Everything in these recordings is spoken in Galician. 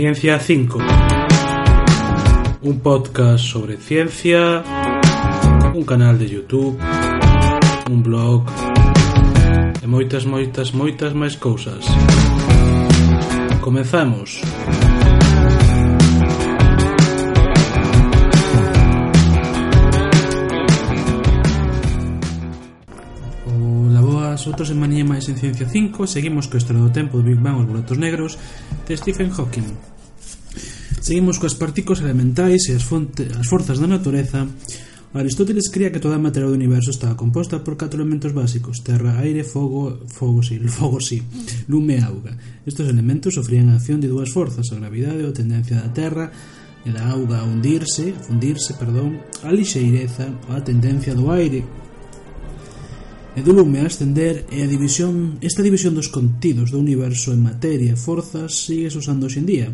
Ciencia 5. Un podcast sobre ciencia, un canal de YouTube, un blog e moitas, moitas, moitas máis cousas. Comezamos. Comezamos. outros outra Manía máis en Ciencia 5 Seguimos co estreno do tempo do Big Bang os boletos negros de Stephen Hawking. Seguimos coas partículas elementais e as, fonte, as forzas da natureza. Aristóteles cría que toda a materia do universo estaba composta por catro elementos básicos Terra, aire, fogo, fogo sí, fogo sí, lume e auga. Estos elementos sofrían a acción de dúas forzas A gravidade ou tendencia da Terra e da auga a hundirse, fundirse, perdón, a lixeireza, a tendencia do aire e do lume a ascender e a división, esta división dos contidos do universo en materia e forzas sigue usando hoxendía.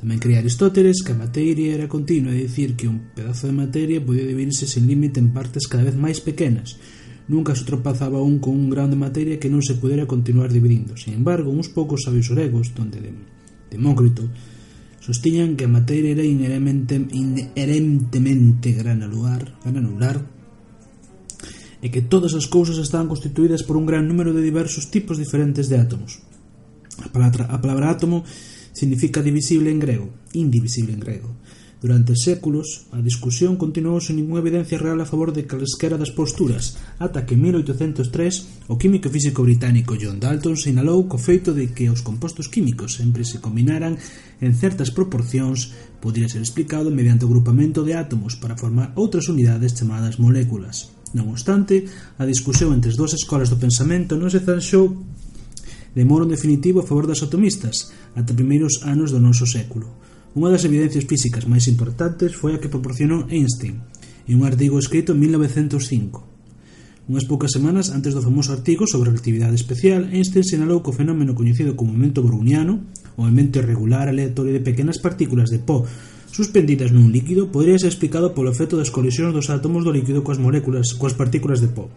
Tamén cría Aristóteles que a materia era continua, é dicir que un pedazo de materia podía dividirse sen límite en partes cada vez máis pequenas, nunca se tropazaba un con un grande materia que non se pudera continuar dividindo. Sin embargo, uns poucos sabios gregos, donde de Demócrito, sostiñan que a materia era inherentemente gran granular, gran e que todas as cousas están constituídas por un gran número de diversos tipos diferentes de átomos. A palabra, a palabra átomo significa divisible en grego, indivisible en grego. Durante séculos, a discusión continuou sen ninguna evidencia real a favor de calesquera das posturas, ata que en 1803 o químico físico británico John Dalton sinalou co feito de que os compostos químicos sempre se combinaran en certas proporcións podía ser explicado mediante o agrupamento de átomos para formar outras unidades chamadas moléculas. Non obstante, a discusión entre as dúas escolas do pensamento non se zanxou de modo definitivo a favor das atomistas ata primeiros anos do noso século. Unha das evidencias físicas máis importantes foi a que proporcionou Einstein en un artigo escrito en 1905. Unhas poucas semanas antes do famoso artigo sobre a relatividade especial, Einstein sinalou que o fenómeno coñecido como momento browniano, o momento irregular aleatorio de pequenas partículas de pó suspendidas nun líquido podría ser explicado polo efecto das colisións dos átomos do líquido coas moléculas, coas partículas de pó.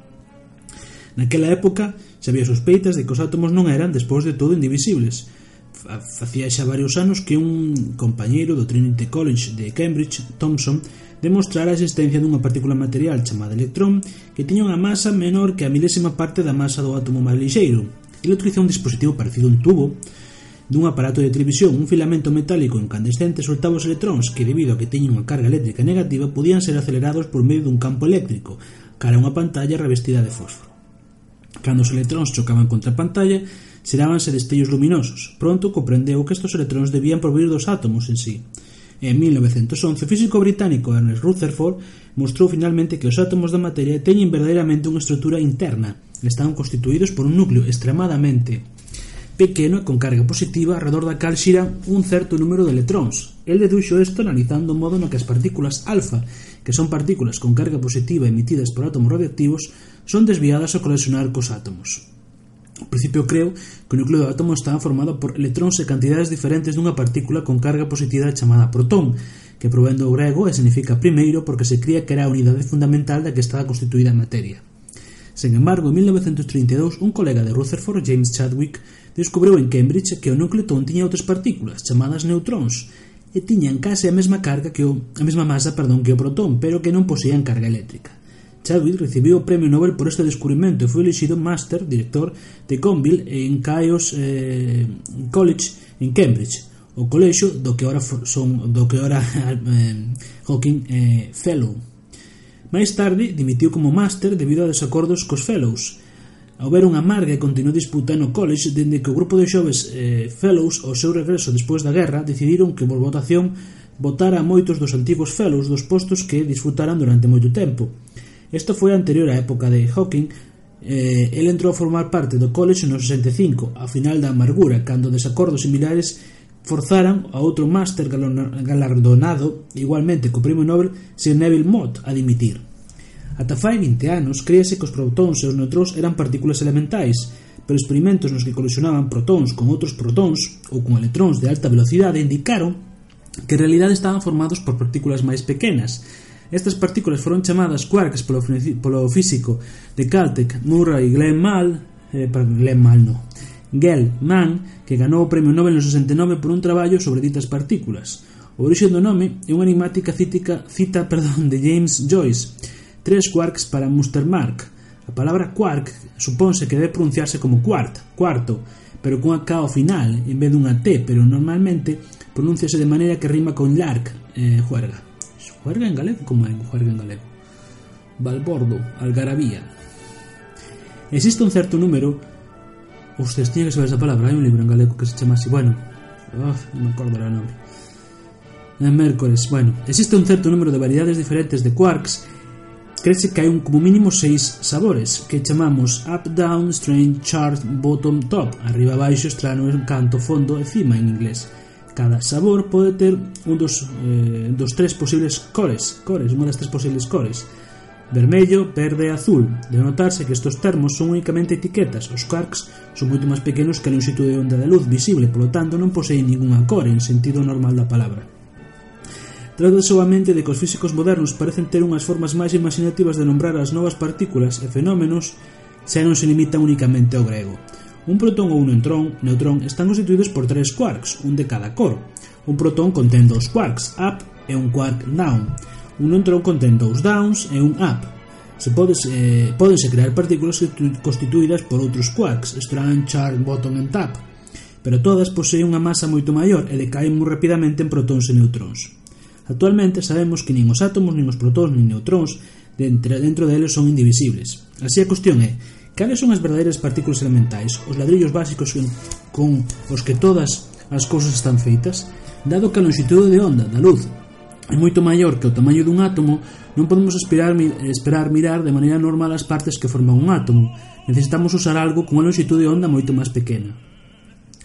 Naquela época, se había sospeitas de que os átomos non eran, despois de todo, indivisibles. Facía xa varios anos que un compañeiro do Trinity College de Cambridge, Thomson, demostrara a existencia dunha partícula material chamada electrón que tiña unha masa menor que a milésima parte da masa do átomo máis lixeiro. Ele utilizou un dispositivo parecido a un tubo dun aparato de televisión un filamento metálico incandescente soltaba os electróns que debido a que teñen unha carga eléctrica negativa podían ser acelerados por medio dun campo eléctrico cara a unha pantalla revestida de fósforo. Cando os electróns chocaban contra a pantalla, xerábanse destellos luminosos. Pronto comprendeu que estes electróns debían provir dos átomos en sí. En 1911, o físico británico Ernest Rutherford mostrou finalmente que os átomos da materia teñen verdadeiramente unha estrutura interna. Están constituídos por un núcleo extremadamente pequeno e con carga positiva arredor da cal xiran un certo número de electróns. El deduxo isto analizando o modo no que as partículas alfa, que son partículas con carga positiva emitidas por átomos radioactivos, son desviadas ao colisionar cos átomos. O principio creo que o núcleo do átomo está formado por electróns e cantidades diferentes dunha partícula con carga positiva chamada protón, que provén do grego e significa primeiro porque se cría que era a unidade fundamental da que estaba constituída a materia. Sen embargo, en 1932, un colega de Rutherford, James Chadwick, descubriu en Cambridge que o nucleotón tiña outras partículas, chamadas neutróns, e tiñan case a mesma carga que o, a mesma masa perdón, que o protón, pero que non poseían carga eléctrica. Chadwick recibiu o Premio Nobel por este descubrimento e foi elexido máster director de Gonville en Caios eh, College en Cambridge, o colexo do que ora son do que ora eh, Hawking eh, Fellow. Máis tarde, dimitiu como máster debido a desacordos cos fellows. Houber unha amarga e continuou disputa no college dende que o grupo de xoves eh, fellows ao seu regreso despois da guerra decidiron que por votación votara a moitos dos antigos fellows dos postos que disfrutaran durante moito tempo. Esta foi a anterior á época de Hawking, eh, el entrou a formar parte do college no 65, a final da amargura, cando desacordos similares forzaran a outro máster galardonado igualmente co Premio Nobel Sir Neville Mott a dimitir. Ata fai 20 anos créase que os protóns e os neutróns eran partículas elementais, pero experimentos nos que colisionaban protóns con outros protóns ou con electróns de alta velocidade indicaron que en realidade estaban formados por partículas máis pequenas. Estas partículas foron chamadas quarks polo, polo físico de Caltech, Murray e Glenn Mal, eh, Glenn Mal no, Gell-Mann, que ganou o Premio Nobel no 69 por un traballo sobre ditas partículas. O orixe do nome é unha enigmática cítica, cita perdón, de James Joyce. Tres quarks para Mustermark. A palabra quark supónse que debe pronunciarse como quart, cuarto, pero cunha K ao final, en vez dunha T, pero normalmente pronúnciase de maneira que rima con lark, eh, juerga. Juerga en galego? Como é juerga en galego? Balbordo, algarabía. Existe un certo número Ustedes tiña que saber esa palabra, hai un libro en galego que se chama así, bueno, oh, non me acordo o nome. En mércores, bueno, existe un certo número de variedades diferentes de quarks. Crece que hai un como mínimo seis sabores que chamamos up, down, strange, chart, bottom, top. Arriba, baixo, estrano, canto, fondo e cima en inglés. Cada sabor pode ter un dos, eh, dos tres posibles cores. Cores, unha das tres posibles cores. Vermello, verde e azul. De notarse que estes termos son únicamente etiquetas. Os quarks son moito máis pequenos que a longitud de onda da luz visible, polo tanto non poseen ningunha cor en sentido normal da palabra. Trata solamente de que os físicos modernos parecen ter unhas formas máis imaginativas de nombrar as novas partículas e fenómenos xa non se limitan únicamente ao grego. Un protón ou un neutrón, neutrón están constituídos por tres quarks, un de cada cor. Un protón contén dous quarks, up e un quark, down un neutrón contén dous downs e un up. Se podes, eh, podense crear partículas constituídas por outros quarks, strand, charm, bottom e tap, pero todas poseen unha masa moito maior e decaen moi rapidamente en protóns e neutróns. Actualmente sabemos que nin os átomos, nin os protóns, nin neutróns dentro, dentro deles son indivisibles. Así a cuestión é, cales son as verdadeiras partículas elementais, os ladrillos básicos con, con os que todas as cousas están feitas? Dado que a longitude de onda da luz é moito maior que o tamaño dun átomo, non podemos esperar, esperar mirar de maneira normal as partes que forman un átomo. Necesitamos usar algo con unha lonxitude de onda moito máis pequena.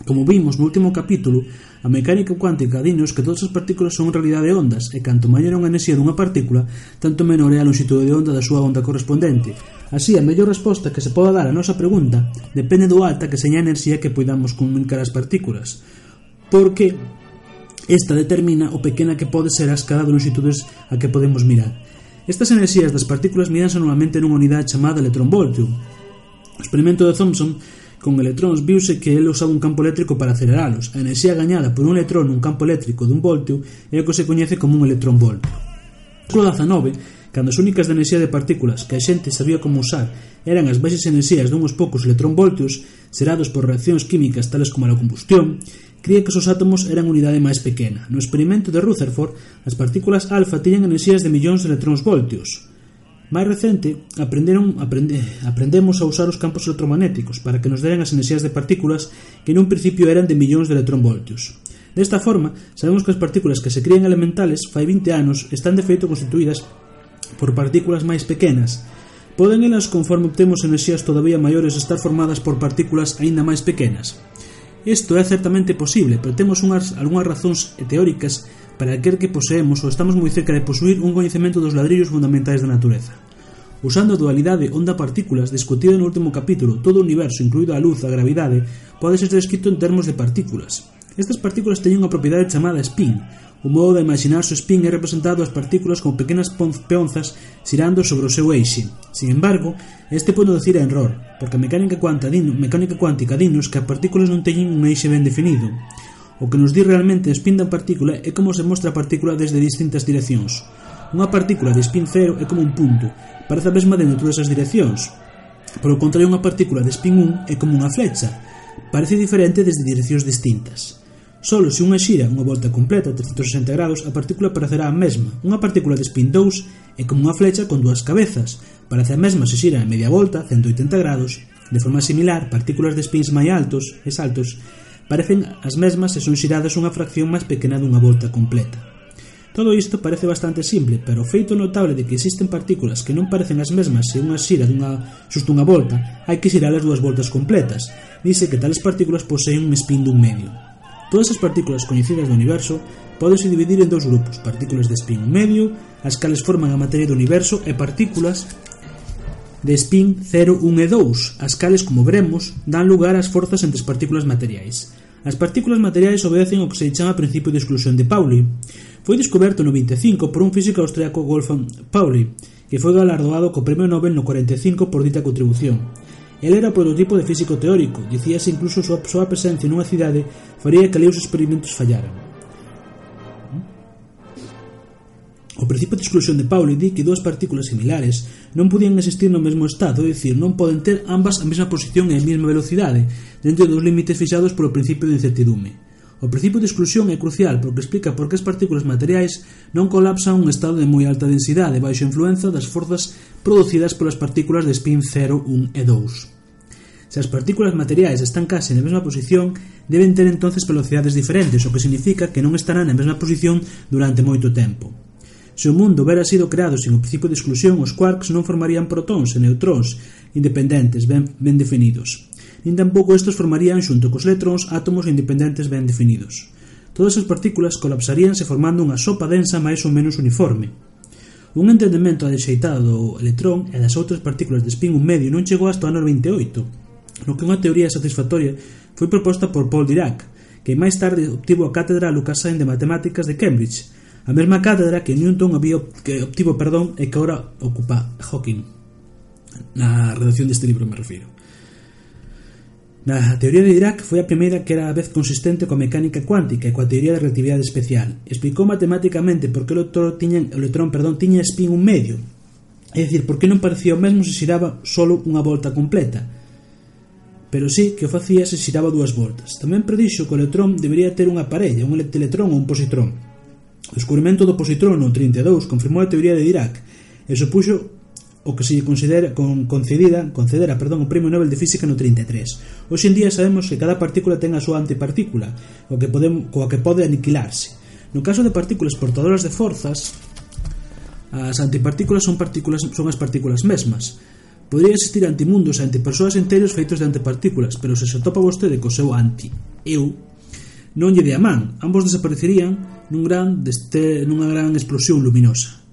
Como vimos no último capítulo, a mecánica cuántica dinos que todas as partículas son en realidade ondas e canto maior é unha enerxía dunha partícula, tanto menor é a lonxitude de onda da súa onda correspondente. Así, a mellor resposta que se poda dar a nosa pregunta depende do alta que seña a enerxía que poidamos comunicar as partículas. Porque Esta determina o pequena que pode ser a escala de longitudes a que podemos mirar. Estas enerxías das partículas miranse normalmente nunha unidade chamada electronvoltio. O experimento de Thomson con electróns viuse que ele usaba un campo eléctrico para aceleralos. A enerxía gañada por un electrón nun campo eléctrico dun voltio é o que se coñece como un electronvoltio. No século XIX, cando as únicas de enerxía de partículas que a xente sabía como usar eran as baixas enerxías dunhos poucos electronvoltios serados xerados por reaccións químicas tales como a combustión, cría que os átomos eran unidade máis pequena. No experimento de Rutherford, as partículas alfa tiñan enerxías de millóns de electróns voltios. Máis recente, aprenderon, aprende, aprendemos a usar os campos electromagnéticos para que nos deran as enerxías de partículas que nun principio eran de millóns de electrón voltios. Desta forma, sabemos que as partículas que se crían elementales fai 20 anos están de feito constituídas por partículas máis pequenas. Poden elas, conforme obtemos enerxías todavía maiores, estar formadas por partículas aínda máis pequenas. Isto é certamente posible, pero temos unhas, algunhas razóns teóricas para quer que poseemos ou estamos moi cerca de posuir un coñecemento dos ladrillos fundamentais da natureza. Usando a dualidade onda-partículas discutida no último capítulo, todo o universo, incluído a luz, a gravidade, pode ser descrito en termos de partículas. Estas partículas teñen unha propiedade chamada spin. O modo de imaginarse o spin é representado as partículas con pequenas peonzas xirando sobre o seu eixe. Sin embargo, este pode dicir a error, porque a mecánica, cuanta din, mecánica cuántica dinos que as partículas non teñen un eixe ben definido. O que nos di realmente o spin da partícula é como se mostra a partícula desde distintas direccións. Unha partícula de spin cero é como un punto, parece a mesma dentro todas as direccións. Por o contrario, unha partícula de spin 1 é como unha flecha, parece diferente desde direccións distintas. Solo se unha xira unha volta completa 360 grados, a partícula parecerá a mesma, unha partícula de spin 2 é como unha flecha con dúas cabezas, parece a mesma se xira a media volta, 180 grados, de forma similar, partículas de spins máis altos e saltos parecen as mesmas se son xiradas unha fracción máis pequena dunha volta completa. Todo isto parece bastante simple, pero o feito notable de que existen partículas que non parecen as mesmas se unha xira dunha xusto unha volta, hai que xiralas dúas voltas completas. Dice que tales partículas poseen un spin dun medio. Todas as partículas coñecidas do universo pódense dividir en dous grupos, partículas de spin medio, as cales forman a materia do universo, e partículas de spin 0, 1 e 2, as cales, como veremos, dan lugar ás forzas entre as partículas materiais. As partículas materiais obedecen ao que se chama principio de exclusión de Pauli. Foi descoberto no 25 por un físico austriaco Wolfgang Pauli, que foi galardoado co Premio Nobel no 45 por dita contribución. El era o prototipo de físico teórico, dicíase incluso a súa, súa presencia nunha cidade faría que ali os experimentos fallaran. ¿Mm? O principio de exclusión de Pauli di que dúas partículas similares non podían existir no mesmo estado, é dicir, non poden ter ambas a mesma posición e a mesma velocidade, dentro dos límites fixados polo principio de incertidume. O principio de exclusión é crucial porque explica por que as partículas materiais non colapsan un estado de moi alta densidade baixo influenza das forzas producidas polas partículas de spin 0, 1 e 2. Se as partículas materiais están case na mesma posición, deben ter entonces velocidades diferentes, o que significa que non estarán na mesma posición durante moito tempo. Se o mundo houbera sido creado sin o principio de exclusión, os quarks non formarían protóns e neutróns independentes ben, ben definidos nin tampouco estes formarían xunto cos electróns átomos independentes ben definidos. Todas as partículas colapsaríanse formando unha sopa densa máis ou menos uniforme. Un entendemento adexeitado do electrón e das outras partículas de spin 1 medio non chegou hasta o ano 28, no que unha teoría satisfactoria foi proposta por Paul Dirac, que máis tarde obtivo a cátedra Lucas Sain de Matemáticas de Cambridge, a mesma cátedra que Newton había que obtivo perdón e que agora ocupa Hawking na redacción deste libro me refiro Na teoría de Dirac foi a primeira que era a vez consistente coa mecánica cuántica e coa teoría da relatividade especial. Explicou matemáticamente por que o electrón tiña, o electrón, perdón, tiña spin un medio. É dicir, por que non parecía o mesmo se xiraba solo unha volta completa. Pero sí que o facía se xiraba dúas voltas. Tamén predixo que o electrón debería ter unha parella, un electrón ou un positrón. O descubrimento do positrón no 32 confirmou a teoría de Dirac e supuxo o que se lle considera con, concedida, concedera, perdón, o Premio Nobel de Física no 33. Hoxe en día sabemos que cada partícula ten a súa antipartícula, o que podem, coa que pode aniquilarse. No caso de partículas portadoras de forzas, as antipartículas son partículas son as partículas mesmas. Podría existir antimundos e antipersoas enteros feitos de antipartículas, pero se se topa vostede co seu anti-eu, non lle de a man, ambos desaparecerían nun gran deste, nunha gran explosión luminosa.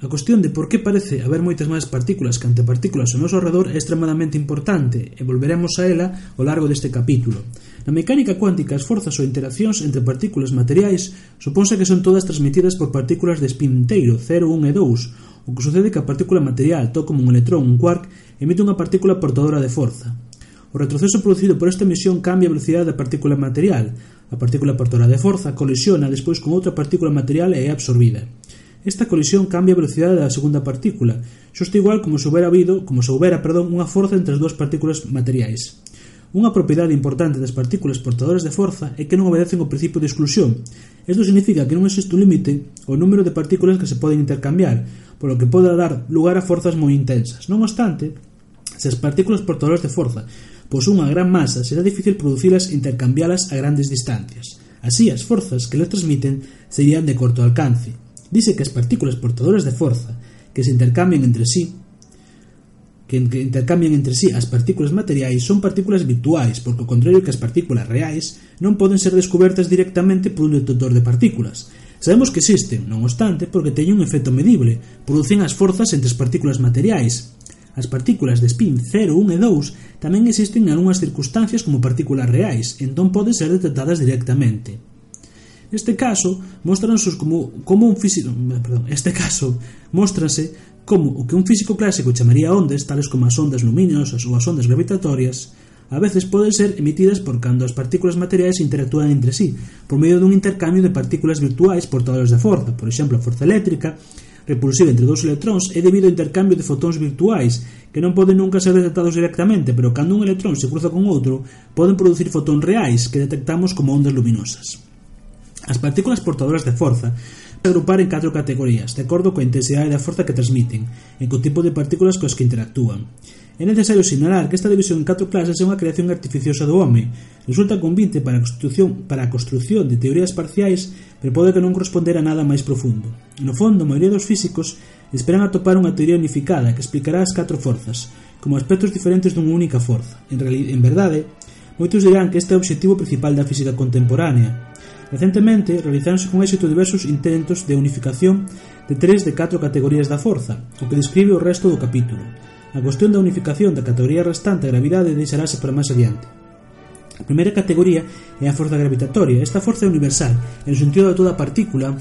A cuestión de por que parece haber moitas máis partículas que antepartículas ao noso redor é extremadamente importante e volveremos a ela ao largo deste capítulo. Na mecánica cuántica as forzas ou interaccións entre partículas materiais suponse que son todas transmitidas por partículas de spin inteiro 0, 1 e 2 o que sucede que a partícula material, tal como un electrón un quark, emite unha partícula portadora de forza. O retroceso producido por esta emisión cambia a velocidade da partícula material. A partícula portadora de forza colisiona despois con outra partícula material e é absorbida. Esta colisión cambia a velocidade da segunda partícula, xusto igual como se houbera habido, como se houbera, perdón, unha forza entre as dúas partículas materiais. Unha propiedade importante das partículas portadoras de forza é que non obedecen ao principio de exclusión. Isto significa que non existe un límite ao número de partículas que se poden intercambiar, polo que pode dar lugar a forzas moi intensas. Non obstante, se as partículas portadoras de forza pois unha gran masa, será difícil producilas e intercambialas a grandes distancias. Así, as forzas que le transmiten serían de corto alcance. Dice que as partículas portadoras de forza que se intercambian entre sí que intercambian entre sí as partículas materiais son partículas virtuais, porque ao contrario que as partículas reais non poden ser descobertas directamente por un detector de partículas. Sabemos que existen, non obstante, porque teñen un efecto medible, producen as forzas entre as partículas materiais. As partículas de spin 0, 1 e 2 tamén existen en algunhas circunstancias como partículas reais, entón poden ser detectadas directamente. Este caso mostranse como, como un físico, perdón, este caso mostranse como o que un físico clásico chamaría ondas, tales como as ondas luminosas ou as ondas gravitatorias, a veces poden ser emitidas por cando as partículas materiais interactúan entre sí, por medio dun intercambio de partículas virtuais portadoras de forza, por exemplo, a forza eléctrica, repulsiva entre dous electróns é debido ao intercambio de fotóns virtuais que non poden nunca ser detectados directamente, pero cando un electrón se cruza con outro, poden producir fotóns reais que detectamos como ondas luminosas. As partículas portadoras de forza agrupar en catro categorías, de acordo coa intensidade da forza que transmiten e co tipo de partículas cos que interactúan. É necesario sinalar que esta división en catro clases é unha creación artificiosa do home. Resulta convinte para a construción, para a construción de teorías parciais, pero pode que non corresponder a nada máis profundo. No fondo, a maioría dos físicos esperan atopar unha teoría unificada que explicará as catro forzas, como aspectos diferentes dunha única forza. En, en verdade, Moitos dirán que este é o obxectivo principal da física contemporánea. Recentemente, realizáronse con éxito diversos intentos de unificación de tres de catro categorías da forza, o que describe o resto do capítulo. A cuestión da unificación da categoría restante a gravidade deixarase para máis adiante. A primeira categoría é a forza gravitatoria. Esta forza é universal, en sentido de toda partícula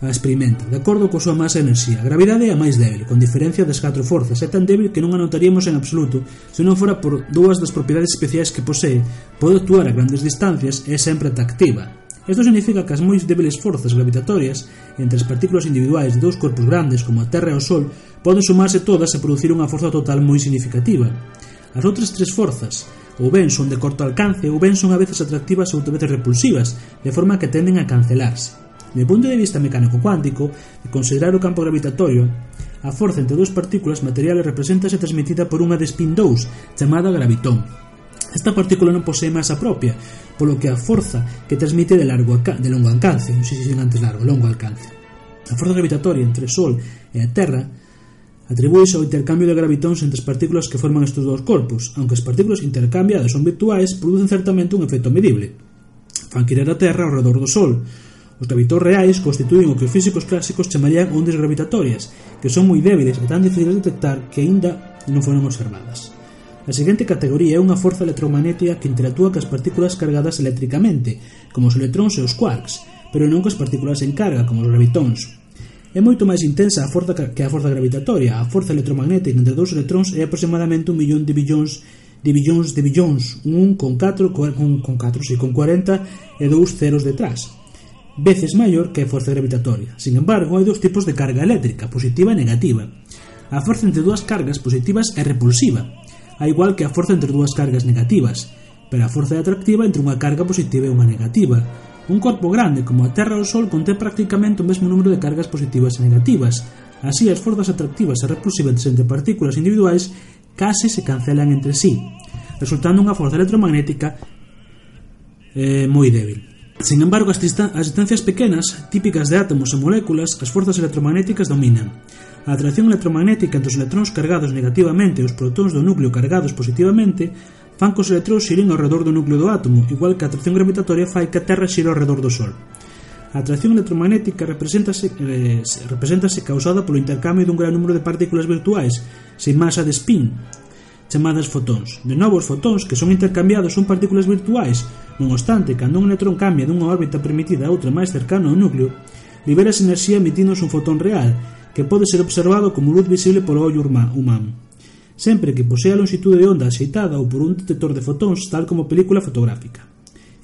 a experimenta, de acordo coa súa masa e enerxía. A gravidade é a máis débil, con diferencia das catro forzas, é tan débil que non a notaríamos en absoluto se non fora por dúas das propiedades especiais que posee, pode actuar a grandes distancias e é sempre atractiva. Isto significa que as moi débiles forzas gravitatorias entre as partículas individuais de dous corpos grandes como a Terra e o Sol poden sumarse todas e producir unha forza total moi significativa. As outras tres forzas, ou ben son de corto alcance ou ben son a veces atractivas ou a veces repulsivas, de forma que tenden a cancelarse. De punto de vista mecánico cuántico, de considerar o campo gravitatorio, a forza entre dúas partículas materiales representase transmitida por unha de spin 2, chamada gravitón. Esta partícula non posee masa propia, polo que a forza que transmite de, largo de longo alcance, non sei se antes largo, longo alcance. A forza gravitatoria entre o Sol e a Terra atribúese ao intercambio de gravitóns entre as partículas que forman estes dous corpos, aunque as partículas intercambiadas son virtuais, producen certamente un efecto medible. Fan girar a Terra ao redor do Sol, Os gravitóns reais constituen o que os físicos clásicos chamarían ondas gravitatorias, que son moi débiles e tan difíciles de detectar que aínda non foron observadas. A seguinte categoría é unha forza electromagnética que interactúa cas partículas cargadas eléctricamente, como os electróns e os quarks, pero non cas partículas en carga, como os gravitóns. É moito máis intensa a forza que a forza gravitatoria. A forza electromagnética entre dous electróns é aproximadamente un millón de billóns de billóns de billóns, un con 4 con, con 4 e sí, con 40 e dous ceros detrás veces maior que a forza gravitatoria. Sin embargo, hai dous tipos de carga eléctrica, positiva e negativa. A forza entre dúas cargas positivas é repulsiva, a igual que a forza entre dúas cargas negativas, pero a forza é atractiva entre unha carga positiva e unha negativa. Un corpo grande como a Terra ou o Sol contén prácticamente o mesmo número de cargas positivas e negativas. Así, as forzas atractivas e repulsivas entre partículas individuais case se cancelan entre sí, resultando unha forza electromagnética eh, moi débil. Sin embargo, as, as distancias pequenas, típicas de átomos e moléculas, as forzas electromagnéticas dominan. A atracción electromagnética entre os electróns cargados negativamente e os protóns do núcleo cargados positivamente fan que os electróns xiren ao redor do núcleo do átomo, igual que a atracción gravitatoria fai que a Terra xire ao redor do Sol. A atracción electromagnética represéntase, eh, represéntase causada polo intercambio dun gran número de partículas virtuais, sen masa de spin, chamadas fotóns, de novos fotóns que son intercambiados son partículas virtuais. Non obstante, cando un electrón cambia dunha órbita permitida a outra máis cercana ao núcleo, liberase enerxía emitindo un fotón real, que pode ser observado como luz visible polo ollo humano. Sempre que posea a longitude de onda axeitada ou por un detector de fotóns tal como película fotográfica.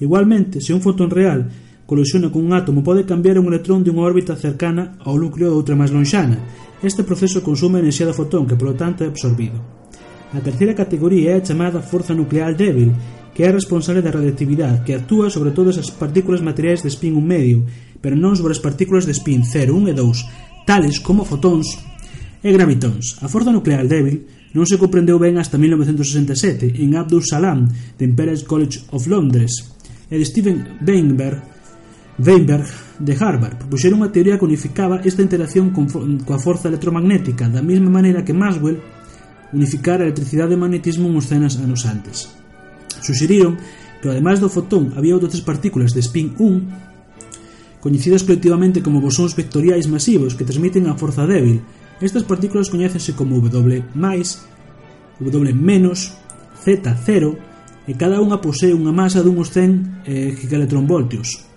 Igualmente, se un fotón real colisiona con un átomo pode cambiar un electrón de unha órbita cercana ao núcleo de outra máis lonxana. Este proceso consume a enerxía do fotón que, polo tanto, é absorbido. A terceira categoría é a chamada forza nuclear débil, que é responsable da radioactividade, que actúa sobre todas as partículas materiais de spin 1 medio, pero non sobre as partículas de spin 0, 1 e 2, tales como fotóns e gravitóns. A forza nuclear débil non se comprendeu ben hasta 1967 en Abdul Salam, de Imperial College of Londres, e de Steven Weinberg, Weinberg de Harvard propuxeron unha teoría que unificaba esta interacción con, coa forza electromagnética da mesma maneira que Maxwell unificar a electricidade e magnetismo uns cenas anos antes. Suxeriron que, ademais do fotón, había outras partículas de spin 1 coñecidas colectivamente como bosóns vectoriais masivos que transmiten a forza débil. Estas partículas coñécense como W+, W-, Z0 e cada unha posee unha masa dunhos 100 eh, gigaelectronvoltios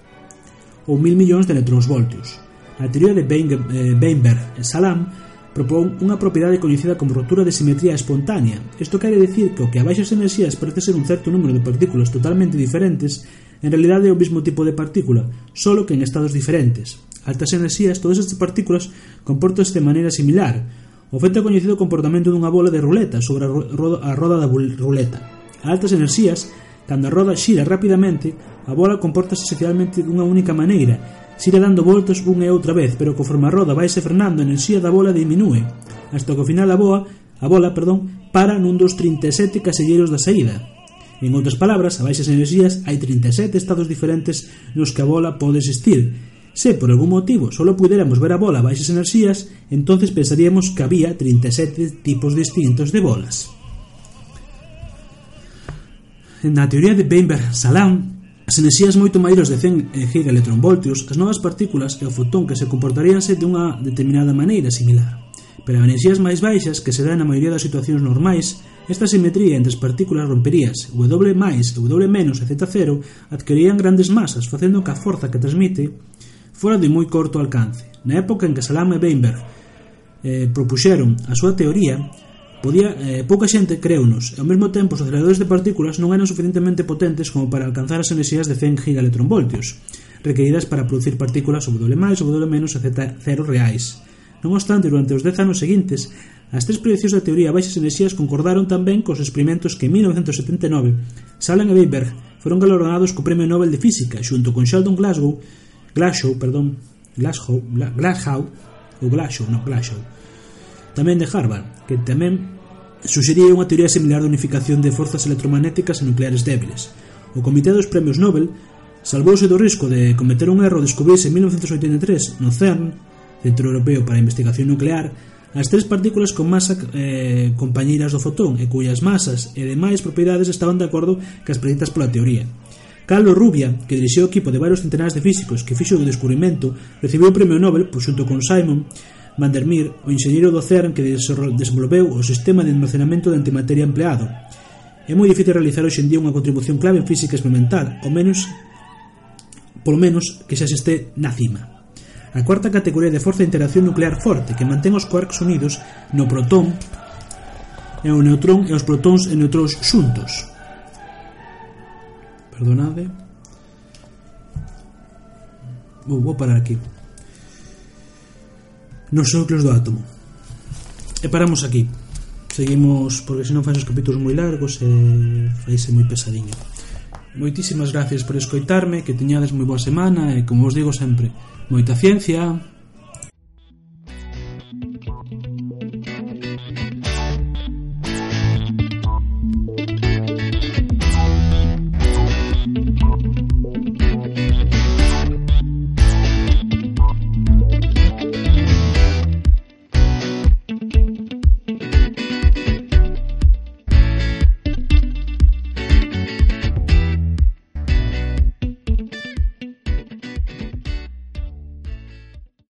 ou mil millóns de electróns voltios. A teoría de eh, Weinberg e Salam, propón unha propiedade coñecida como rotura de simetría espontánea. Isto quere dicir que o que a baixas enerxías parece ser un certo número de partículas totalmente diferentes, en realidade é o mesmo tipo de partícula, solo que en estados diferentes. Altas enerxías, todas estas partículas comportanse de maneira similar. O feito é coñecido comportamento dunha bola de ruleta sobre a, a roda da ruleta. A altas enerxías, cando a roda xira rapidamente, a bola comportase esencialmente dunha única maneira, Sire dando voltas unha e outra vez, pero conforme a roda vaise frenando a enerxía da bola diminúe, hasta que ao final a boa, a bola, perdón, para nun dos 37 caselleiros da saída. En outras palabras, a baixas enerxías hai 37 estados diferentes nos que a bola pode existir, Se por algún motivo solo pudiéramos ver a bola a baixas enerxías, entonces pensaríamos que había 37 tipos distintos de bolas. Na teoría de Weinberg-Salam, As enerxías moito maiores de 100 eh, gigaelectronvoltios, as novas partículas e o fotón que se comportaríanse dunha determinada maneira similar. Pero a enerxías máis baixas, que se dan na maioría das situacións normais, esta simetría entre as partículas romperías W+, W- e Z0 adquirían grandes masas, facendo que a forza que transmite fora de moi corto alcance. Na época en que Salam e Weinberg eh, propuxeron a súa teoría, Podía, eh, pouca xente creunos, e ao mesmo tempo os aceleradores de partículas non eran suficientemente potentes como para alcanzar as enerxías de 100 gigaelectronvoltios, requeridas para producir partículas sobre doble máis, sobre doble menos, etc. cero reais. Non obstante, durante os 10 anos seguintes, as tres proyeccións da teoría baixas enerxías concordaron tamén cos experimentos que en 1979 Salan e Weinberg foron galardonados co Premio Nobel de Física xunto con Sheldon Glasgow, Glashow, perdón, Glasgow, Glashow, ou Glashow, non Glashow, tamén de Harvard, que tamén suxería unha teoría similar de unificación de forzas electromagnéticas e nucleares débiles. O Comité dos Premios Nobel salvouse do risco de cometer un erro descubrirse en 1983 no CERN, Centro Europeo para a Investigación Nuclear, as tres partículas con masa eh, compañeiras do fotón e cuyas masas e demais propiedades estaban de acordo que as preditas pola teoría. Carlos Rubia, que dirixiu o equipo de varios centenares de físicos que fixo o descubrimento, recibiu o Premio Nobel, pois, xunto con Simon, Vandermeer, o enxeñeiro do CERN que desenvolveu o sistema de almacenamento de antimateria empleado. É moi difícil realizar hoxe en día unha contribución clave en física experimental, ao menos polo menos que xa se este na cima. A cuarta categoría de forza de interacción nuclear forte que mantén os quarks unidos no protón e o neutrón e os protóns e neutróns xuntos. Perdonade. Vou, vou parar aquí nos núcleos do átomo. E paramos aquí. Seguimos, porque senón fais os capítulos moi largos e faise moi pesadiño. Moitísimas gracias por escoitarme, que teñades moi boa semana e, como vos digo sempre, moita ciencia,